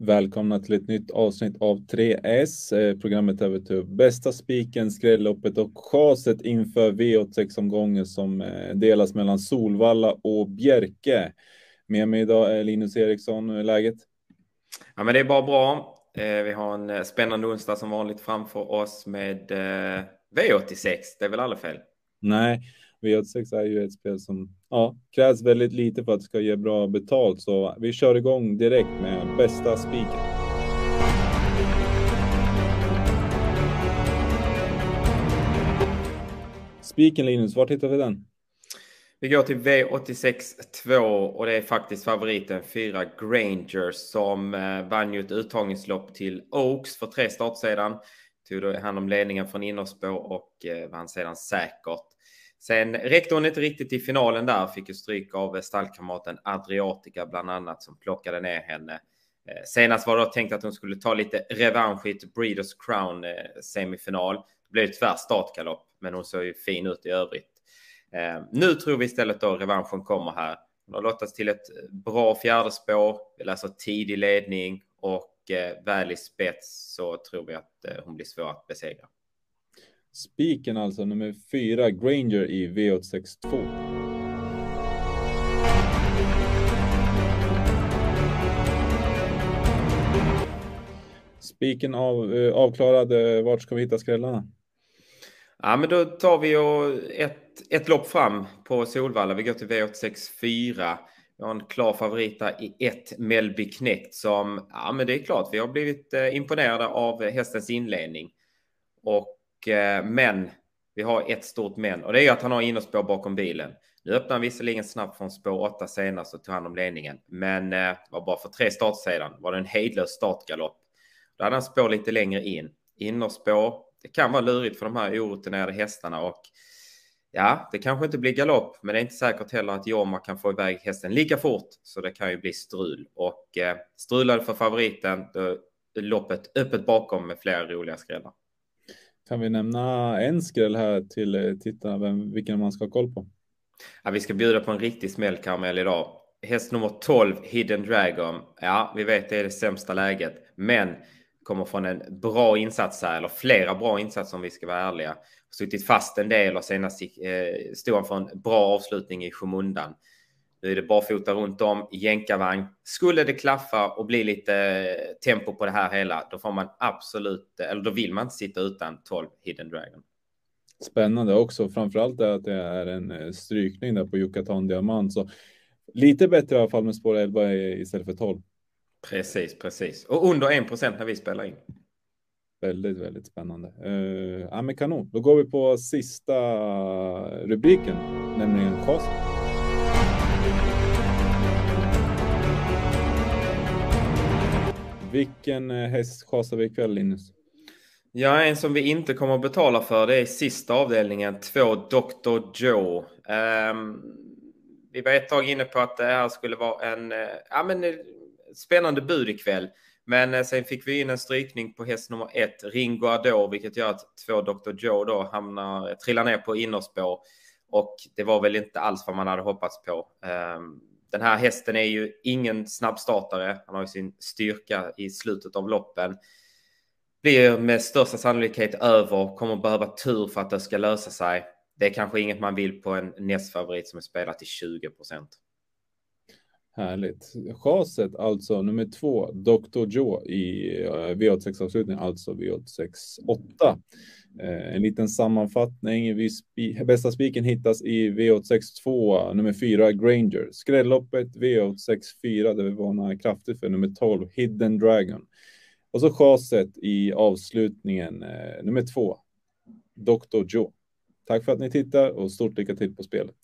Välkomna till ett nytt avsnitt av 3S. Eh, programmet över till bästa spiken, skrälloppet och chaset inför V86-omgången som eh, delas mellan Solvalla och Bjerke. Med mig idag är Linus Eriksson. Hur är läget? Ja, men det är bara bra. Eh, vi har en spännande onsdag som vanligt framför oss med V86. Det är väl alla fel? Nej, V86 är ju ett spel som ja, krävs väldigt lite för att det ska ge bra betalt. Så vi kör igång direkt med bästa spiken. Spiken Linus, var hittar vi den? Vi går till V86 2 och det är faktiskt favoriten 4 Granger som eh, vann ju ett uttagningslopp till Oaks för tre start sedan. Tog då hand om ledningen från innerspår och eh, vann sedan säkert. Sen räckte hon inte riktigt i finalen där, fick ju stryk av eh, stallkamraten Adriatica bland annat som plockade ner henne. Eh, senast var det då tänkt att hon skulle ta lite revansch i ett Breeders Crown eh, semifinal. Det blev tyvärr startgalopp, men hon såg ju fin ut i övrigt. Nu tror vi istället att revanschen kommer här. Hon har lottats till ett bra fjärde spår, vill alltså tidig ledning och väl i spets så tror vi att hon blir svår att besegra. Spiken alltså, nummer fyra, Granger i V862. Spiken av, eh, avklarad, eh, vart ska vi hitta skrällarna? Ja, men då tar vi ett, ett lopp fram på Solvalla. Vi går till V864. Vi har en klar favorit där i ett Melby Knekt som, ja men det är klart, vi har blivit eh, imponerade av hästens inledning. Och Eh, men vi har ett stort men och det är att han har innerspår bakom bilen. Nu öppnar han visserligen snabbt från spår 8 senast och tog hand om ledningen, men eh, det var bara för tre start sedan var det en hejdlös startgalopp. Då hade han spår lite längre in. Innerspår, det kan vara lurigt för de här orutinerade hästarna och ja, det kanske inte blir galopp, men det är inte säkert heller att Jorma kan få iväg hästen lika fort, så det kan ju bli strul och eh, strulade för favoriten, då loppet öppet bakom med flera roliga skrällar. Kan vi nämna en skräll här till eh, tittarna, vem, vilken man ska ha koll på? Ja, vi ska bjuda på en riktig smällkaramell idag. Häst nummer 12, Hidden Dragon. Ja, vi vet det är det sämsta läget, men kommer från en bra insats här, eller flera bra insatser om vi ska vara ärliga. Suttit fast en del och senast eh, stod han för en bra avslutning i skymundan. Nu är det barfota runt om, jänkarvagn. Skulle det klaffa och bli lite tempo på det här hela, då får man absolut, eller då vill man inte sitta utan 12 Hidden Dragon. Spännande också, framförallt är att det är en eh, strykning där på Yucatan Diamant, så lite bättre i alla fall med spår 11 istället för 12. Precis, precis. Och under 1 procent när vi spelar in. Väldigt, väldigt spännande. Uh, ja, men kanon. Då går vi på sista rubriken, nämligen chas. Vilken eh, häst chasar vi ikväll Linus? Ja, en som vi inte kommer att betala för det är sista avdelningen, två Dr. Joe. Um, vi var ett tag inne på att det här skulle vara en uh, ja, men, uh, spännande bud ikväll. Men uh, sen fick vi in en strykning på häst nummer ett, Ringo Ador, vilket gör att två Dr. Joe då hamnar, trillar ner på innerspår. Och det var väl inte alls vad man hade hoppats på. Um, den här hästen är ju ingen snabbstartare. Han har ju sin styrka i slutet av loppen. Blir med största sannolikhet över, kommer behöva tur för att det ska lösa sig. Det är kanske inget man vill på en nästfavorit som är spelad till 20 procent. Härligt. Chaset alltså nummer två, Dr. Joe i eh, V86 avslutning, alltså V86 8. Eh, en liten sammanfattning. Spi bästa spiken hittas i V86 2, nummer 4 Granger. Skrälloppet V86 4, där vi varnar kraftigt för nummer 12 Hidden Dragon. Och så chaset i avslutningen eh, nummer 2 Dr. Joe. Tack för att ni tittar och stort lycka till på spelet.